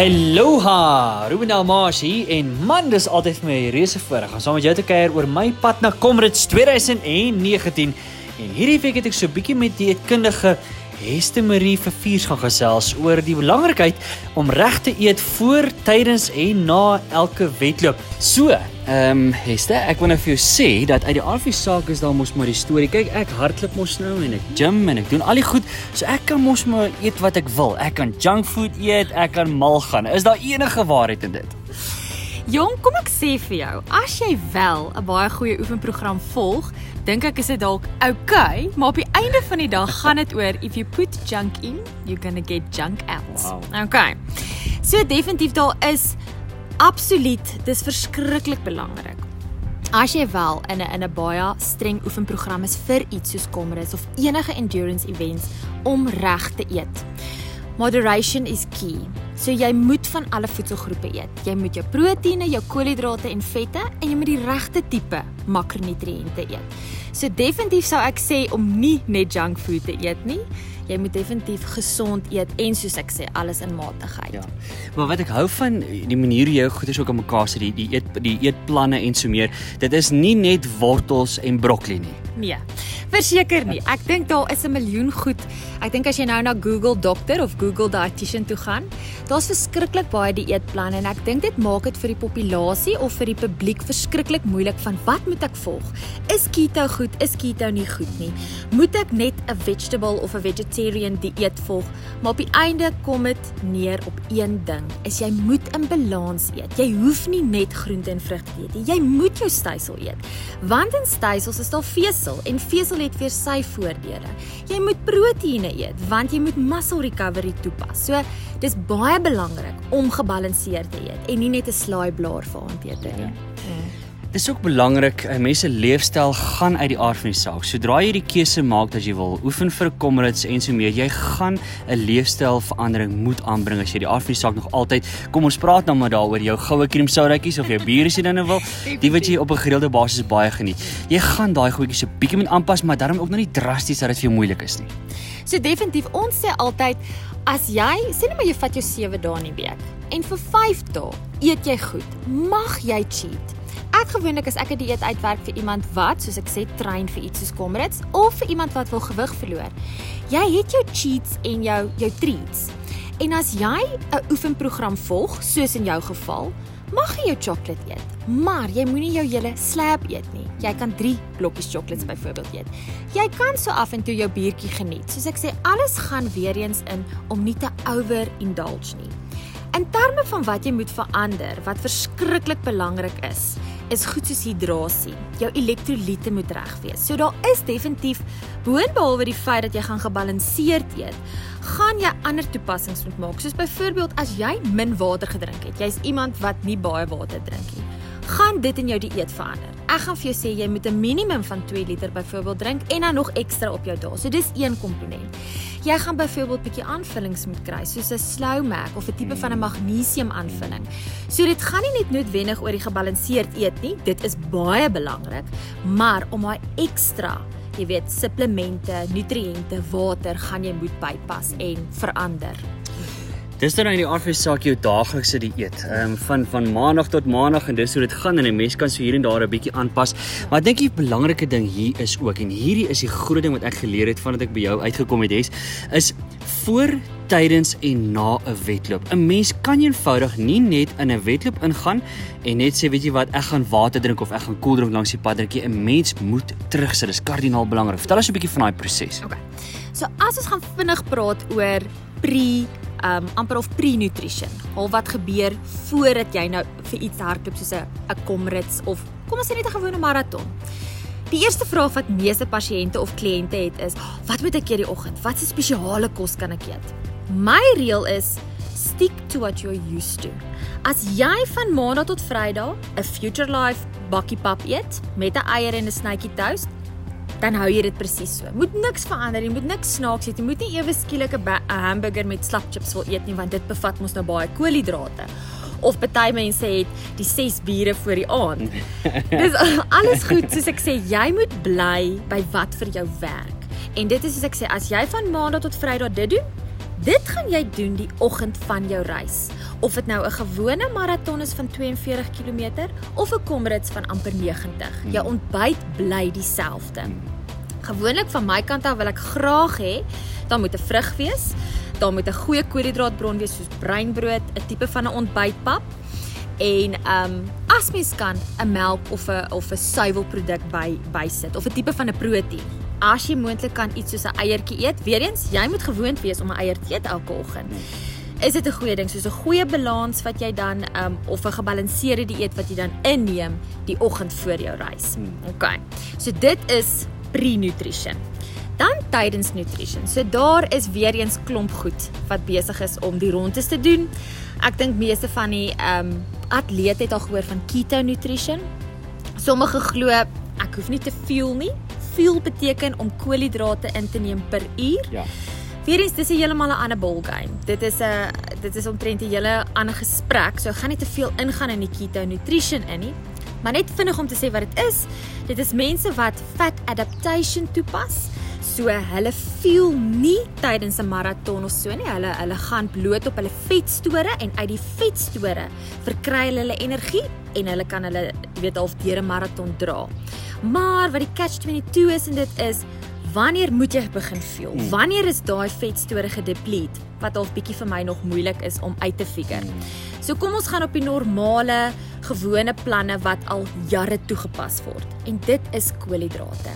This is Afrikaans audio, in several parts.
Aloha, Ruben Almasi en man, dis altyd vir my 'n reuse voorreg om saam met jou te kuier oor my pad na Comrades 2019. En hierdie week het ek so 'n bietjie met die eetkundige Heste Marie Verviers gaan gesels oor die belangrikheid om reg te eet voor, tydens en na elke wedloop. So, ehm um, Heste, ek wil nou vir jou sê dat uit die RV saak is daar mos maar die storie. Kyk, ek hardloop mos nou en ek gym en ek doen al die goed, so ek kan mos maar eet wat ek wil. Ek kan junk food eet, ek kan mal gaan. Is daar enige waarheid in dit? Jong, kom ek sê vir jou, as jy wel 'n baie goeie oefenprogram volg, dink ek is dit dalk okay, maar op die einde van die dag gaan dit oor if you put junk in, you're going to get junk out. Wow. Okay. So definitief daar is absoluut dis verskriklik belangrik. As jy wel in 'n in 'n baie streng oefenprogram is vir iets soos Comrades of enige endurance events om reg te eet. Moderation is key. So jy moet van alle voedselgroepe eet. Jy moet jou proteïene, jou koolhidrate en vette en jy moet die regte tipe makronutriënte eet. So definitief sou ek sê om nie net junk food te eet nie. Jy moet definitief gesond eet en soos ek sê alles in matigheid. Ja. Maar wat ek hou van die manier hoe jy goeders ook aan mekaar sit, die die eet die eetplanne en so meer. Dit is nie net wortels en broccoli nie. Nee. Verseker nie. Ek dink daar is 'n miljoen goed. Ek dink as jy nou na Google dokter of Google dietitian toe gaan, daar's verskriklik baie dieetplanne en ek dink dit maak dit vir die populasie of vir die publiek verskriklik moeilik van wat moet ek volg? Is keto goed? Is keto nie goed nie? Moet ek net 'n vegetable of 'n vegetarian dieet volg? Maar op die einde kom dit neer op een ding: is jy moet in balans eet. Jy hoef nie net groente en vrugte te eet nie. Jy moet jou stysel eet. Want in stysels is daar vesel en vesel het weer sy voordele. Jy moet proteïene eet want jy moet muscle recovery toepas. So dis baie belangrik om gebalanseerd te eet en nie net 'n slaaiblaar vir aandete nie. Dis ook belangrik, 'n mens se leefstyl gaan uit die aard van die saak. Sodra jy die keuse maak dat jy wil oefen vir Comrades en so meer, jy gaan 'n leefstylverandering moet aanbring as jy die aard van die saak nog altyd. Kom ons praat nou maar daaroor jou goue cream sodaatjies of jou bier as jy dan nou wil. Die wat jy op 'n gereelde basis baie geniet. Jy gaan daai goedjies 'n bietjie moet aanpas, maar daarom ook nog nie drasties dat dit vir jou moeilik is nie. So definitief ons sê altyd as jy sê net maar jy vat jou 7 dae in die week en vir 5 dae eet jy goed, mag jy cheat. Ek gewoonlik as ek 'n dieet uitwerk vir iemand wat, soos ek sê, train vir iets soos Comrades of vir iemand wat wil gewig verloor. Jy het jou cheats en jou jou treats. En as jy 'n oefenprogram volg, soos in jou geval, mag jy jou chocolate eet, maar jy moenie jou hele slab eet nie. Jy kan 3 blokkies chocolates byvoorbeeld eet. Jy kan so af en toe jou biertjie geniet. Soos ek sê, alles gaan weer eens in om nie te over-indulge nie. In terme van wat jy moet verander, wat verskriklik belangrik is, is goed soos hidrasie. Jou elektrolyte moet reg wees. So daar is definitief boonbehalwe die feit dat jy gaan gebalanseerd eet, gaan jy ander toepassings moet maak. Soos byvoorbeeld as jy min water gedrink het. Jy's iemand wat nie baie water drink nie. Gaan dit in jou dieet verander. Ek gaan vir jou sê jy moet 'n minimum van 2 liter byvoorbeeld drink en dan nog ekstra op jou dae. So dis een komponent. Jy gaan byvoorbeeld bietjie aanvullings moet kry, soos 'n slow mac of 'n tipe van 'n magnesium aanvulling. So dit gaan nie net noodwendig oor die gebalanseerd eet nie, dit is baie belangrik, maar om daai ekstra, jy weet, supplemente, nutriënte, water gaan jy moet bypas en verander. Dis dan in die aard van die saak jou daaglikse dieet. Ehm um, van van maandag tot maandag en dis hoe dit gaan en 'n mens kan so hier en daar 'n bietjie aanpas. Maar ek dink die belangrike ding hier is ook en hierdie is die groot ding wat ek geleer het vandat ek by jou uitgekom het, is is voor, tydens en na 'n wedloop. 'n Mens kan eenvoudig nie net in 'n wedloop ingaan en net sê weet jy wat, ek gaan water drink of ek gaan koeldrank langs die pad drink. 'n Mens moet terugsit. Dis kardinaal belangrik. Vertel ons 'n bietjie van daai proses. Okay. So as ons gaan vinnig praat oor pre um amper of pre-nutrition. Al wat gebeur voordat jy nou vir iets hardloop soos 'n 'n Comrades of kom ons sê net 'n gewone maraton. Die eerste vraag wat meeste pasiënte of kliënte het is, wat moet ek eet die oggend? Wat 'n spesiale kos kan ek eet? My reël is stick to what you're used to. As jy van maandag tot vrydag 'n Future Life bakkie pap eet met 'n eier en 'n snytjie toast, dan hou jy dit presies so. Moet niks verander, jy moet niks snaaks eet. Jy moet nie ewe skielik 'n hamburger met slapchips wil eet nie want dit bevat mos nou baie koolhidrate. Of party mense het die 6 biere voor die aand. Dis alles goed, soos ek sê, jy moet bly by wat vir jou werk. En dit is soos ek sê, as jy van maandag tot vrydag dit doen, dit gaan jy doen die oggend van jou reis Of dit nou 'n gewone maraton is van 42 km of 'n Comrades van amper 90. Jou ontbyt bly dieselfde. Gewoonlik van my kant af wil ek graag hê dan moet 'n vrug wees, dan moet 'n goeie koolhidraatbron wees soos breinbrood, 'n tipe van 'n ontbytpap en ehm um, as mens kan 'n melk of 'n of 'n suiwelproduk by bysit of 'n tipe van 'n proteïen. As jy moontlik kan iets soos 'n eiertjie eet, weer eens, jy moet gewoond wees om 'n eier te eet elke oggend. Is dit 'n goeie ding soos 'n goeie balans wat jy dan um, of 'n gebalanseerde dieet wat jy dan inneem die oggend voor jou reis. OK. So dit is pre-nutrition. Dan tydens nutrition. So daar is weer eens klomp goed wat besig is om die rondes te doen. Ek dink meeste van die ehm um, atlete het al gehoor van keto nutrition. Sommige glo ek hoef nie te veel nie. Veel beteken om koolhidrate in te neem per uur. Ja. Weerens dis 'n heeltemal 'n ander ball game. Dit is 'n dit is omtrent 'n hele ander gesprek. So ek gaan nie te veel ingaan in die keto nutrition in nie. Maar net vinnig om te sê wat dit is. Dit is mense wat fat adaptation toepas. So hulle voel nie tydens 'n maraton of so nie. Hulle hulle gaan bloot op hulle vetstore en uit die vetstore verkry hulle hulle energie en hulle kan hulle weet half deur 'n maraton dra. Maar wat die catch 22 is en dit is wanneer moet jy begin voel? Wanneer is daai vetstore gedeplete? Wat half bietjie vir my nog moeilik is om uit te figure. So kom ons gaan op die normale gewone planne wat al jare toegepas word. En dit is koolhidrate.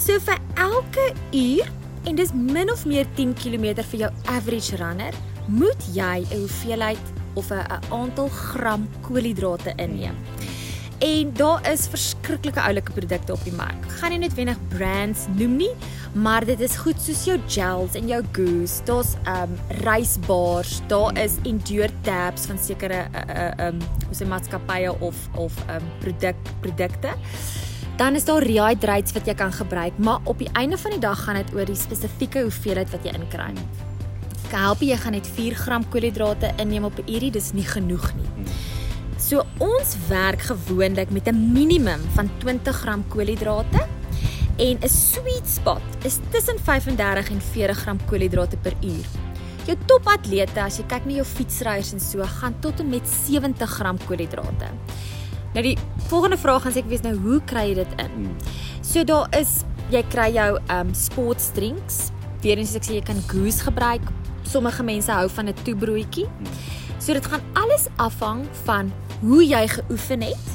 So vir elke uur en dis min of meer 10 km vir jou average runner, moet jy 'n hoeveelheid of 'n aantal gram koolhidrate inneem. En daar is verskriklike oulike produkte op die mark. Gaan nie noodwendig brands noem nie, maar dit is goed soos jou gels en jou goose. Daar's um rysbars, daar is endure tabs van sekere uh, uh, um hoe sê maatskappye of of um produk produkte. Dan is daar rehydrates wat jy kan gebruik, maar op die einde van die dag gaan dit oor die spesifieke hoeveelheid wat jy inkry. Ek help jy gaan net 4 gram koolhidrate inneem op 'n uur, dis nie genoeg nie. So ons werk gewoonlik met 'n minimum van 20 gram koolhidrate en 'n sweet spot is tussen 35 en 40 gram koolhidrate per uur. Jou topatlete, as jy kyk na jou fietsryers en so, gaan tot en met 70 gram koolhidrate. Nou die volgende vraag gaan seker wees nou hoe kry jy dit in? So daar is jy kry jou um sports drinks. Weerens ek sê jy kan goose gebruik. Sommige mense hou van 'n toebroodjie. So dit gaan alles afhang van hoe jy geoefen het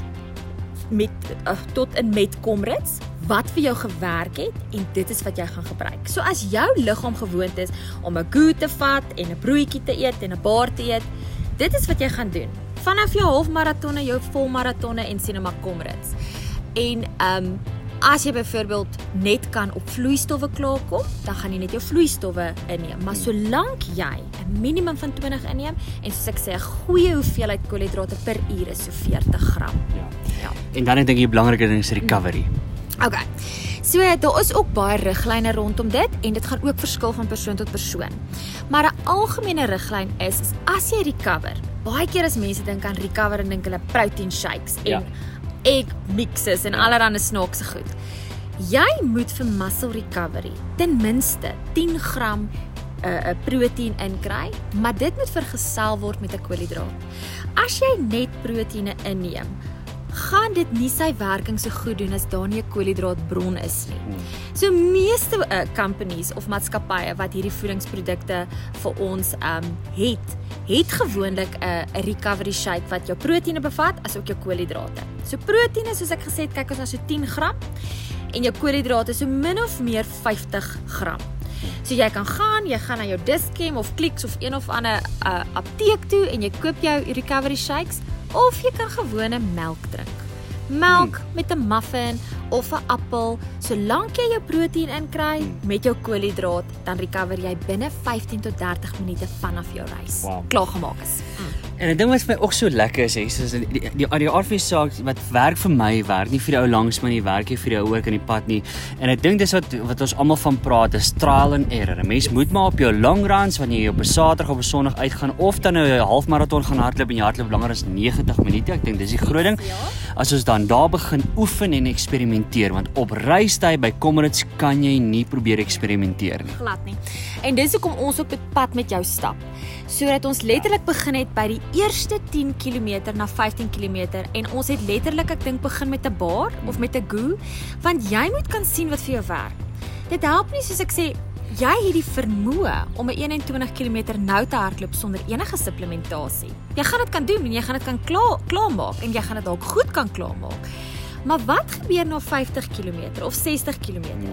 met uh, tot in met komrits wat vir jou gewerk het en dit is wat jy gaan gebruik. So as jou liggaam gewoond is om 'n goe te vat en 'n broodjie te eet en 'n bar te eet, dit is wat jy gaan doen. Vanaf jou halfmaratonne, jou volmaratonne en sien maar komrits. En ehm um, as jy byvoorbeeld net kan op vloeistowwe klaarkom, dan gaan jy net jou vloeistowwe inneem. Maar solank jy 'n minimum van 20 inneem en soos ek sê 'n goeie hoeveelheid koolhidrate per uur is so 40 gram. Ja. Ja. En dan ek dink die belangrike ding is recovery. OK. So daar is ook baie riglyne rondom dit en dit gaan ook verskil van persoon tot persoon. Maar 'n algemene riglyn is, is as jy recover. Baie keer as mense dink aan recover en dink hulle protein shakes en Ja. egg mixes en Ja. allerlei snaakse goed. Jy moet vir muscle recovery ten minste 10 gram 'n uh, uh, proteïen inkry, maar dit moet vergesel word met 'n koolhidraat. As jy net proteïene inneem, gaan dit nie sy werking so goed doen as daar nie 'n koolhidraatbron is nie. So meeste uh, companies of maatskappye wat hierdie voedingsprodukte vir ons um het, het gewoonlik 'n uh, 'n recovery shake wat jou proteïene bevat asook jou koolhidrate. So proteïene soos ek gesê het, kyk ons na so 10 gram en jou koolhidrate so min of meer 50 gram. So jy kan gaan, jy gaan na jou Dischem of Clicks of een of ander uh, apteek toe en jy koop jou recovery shakes of jy kan gewone melk drink. Melk hmm. met 'n muffin of 'n appel, solank jy jou proteïen inkry hmm. met jou koolhidraat, dan recover jy binne 15 tot 30 minute vanaf jou reis. Wow. Klaar gemaak is. Mm. En 'n ding wat vir my ook so lekker is, is is die die, die, die RV saak wat werk vir my, werk nie vir die ou langs my nie, werk nie vir die ou oor kan die pad nie. En ek dink dis wat wat ons almal van praat, is trial and error. 'n Mens moet maar op jou long runs wanneer jy op 'n Saterdag of 'n Sondag uitgaan of dan nou 'n halfmaraton gaan hardloop en jy hardloop langer as 90 minute. Ek dink dis die groot ding. Ja. As ons dan daar begin oefen en eksperimenteer, want op reistyd by Comrades kan jy nie probeer eksperimenteer nie. glad nie. En dis hoekom ons op pad met jou stap. Sodat ons letterlik begin het by die eerste 10 km na 15 km en ons het letterlik ek dink begin met 'n bar of met 'n goo want jy moet kan sien wat vir jou werk. Dit help nie soos ek sê jy het die vermoë om 'n 21 km nou te hardloop sonder enige supplementasie. Jy gaan dit kan doen en jy gaan dit kan klaar klaarmaak en jy gaan dit dalk goed kan klaarmaak. Maar wat gebeur na 50 km of 60 km?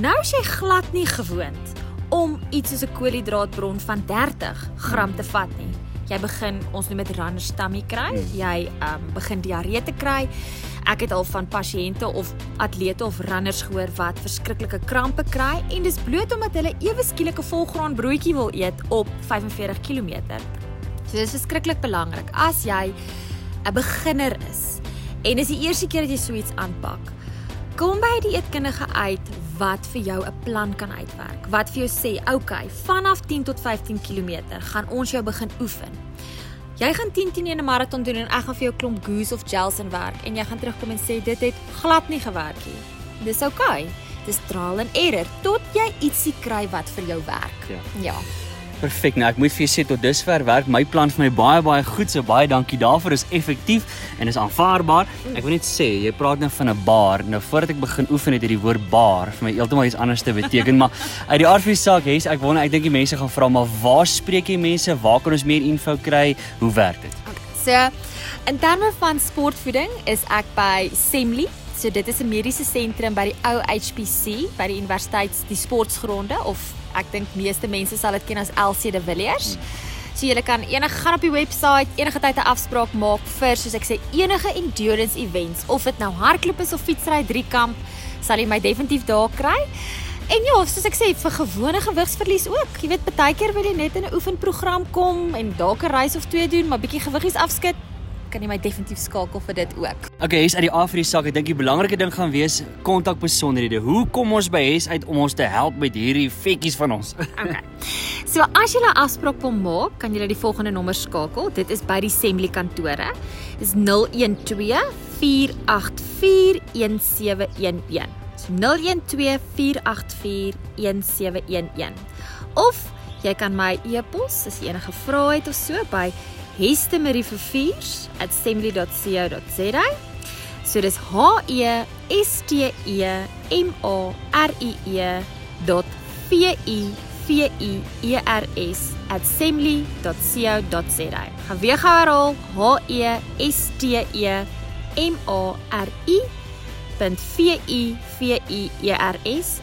Nou is jy glad nie gewoond om iets soos 'n koolhidraatbron van 30 gram te vat nie. Jy begin ons noem dit runner's tummy kry. Jy um begin diarree te kry. Ek het al van pasiënte of atlete of runners gehoor wat verskriklike krampe kry en dis bloot omdat hulle ewe skielik 'n volgraan broodjie wil eet op 45 km. So dis verskriklik belangrik as jy 'n beginner is en dis die eerste keer dat jy so iets aanpak. Kom by die eetkundige uit wat vir jou 'n plan kan uitwerk. Wat vir jou sê, "Oké, okay, vanaf 10 tot 15 km gaan ons jou begin oefen." Jy gaan 10 10 in 'n maraton doen en ek gaan vir jou klomp goose of gels in werk en jy gaan terugkom en sê dit het glad nie gewerk nie. Dis. Okay. Dis trial and error tot jy ietsie kry wat vir jou werk. Ja. Ja. Perfek. Nou ek moet vir jou sê tot dusver werk my plan vir my baie baie goed. So baie dankie daarvoor. Is effektief en is aanvaarbaar. Ek wil net sê, jy praat nou van 'n bar. Nou voordat ek begin oefen het hierdie woord bar vir my heeltemal iets anders te beteken, maar uit die aard van die saak, hês, ek wonder ek dink die mense gaan vra maar waar spreek jy mense? Waar kan ons meer info kry? Hoe werk dit? So in terme van sportvoeding is ek by Semli. So dit is 'n mediese sentrum by die ou HPC by die universiteit die sportgronde of ek dink meeste mense sal dit ken as LC de Villiers. So jy kan enige gaan op die webwerf enige tyd 'n afspraak maak vir soos ek sê enige endurance events of dit nou hardloop is of fietsry driekamp sal jy my definitief daar kry. En ja, soos ek sê vir gewone gewigsverlies ook. Jy weet baie keer wil jy net in 'n oefenprogram kom en dalk 'n reis of twee doen, maar bietjie gewiggies afskud, kan jy my definitief skakel vir dit ook. Okay, hês uit die aard van die saak, ek dink die belangrike ding gaan wees kontak besonderhede. Hoe kom ons by Hes uit om ons te help met hierdie vetjies van ons? Okay. So as jy 'n afspraak wil maak, kan jy die volgende nommer skakel. Dit is by die Assembly kantore. Dis 012 484 1711. So 012 484 1711. Of jy kan my e-pos as jy enige vrae het of so by hestemariefeviers@assembly.co.za. So dis H E S T E M A R I E dot V I V I E R S @assembly.co.za. Gaan weer gou herhaal H E S T E M A R I V I V I E R S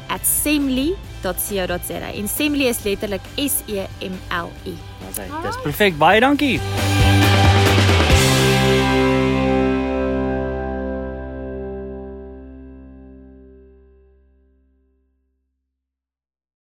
@assembly.co.za. En assembly is letterlik S E M L I. Dis perfek. Baie dankie.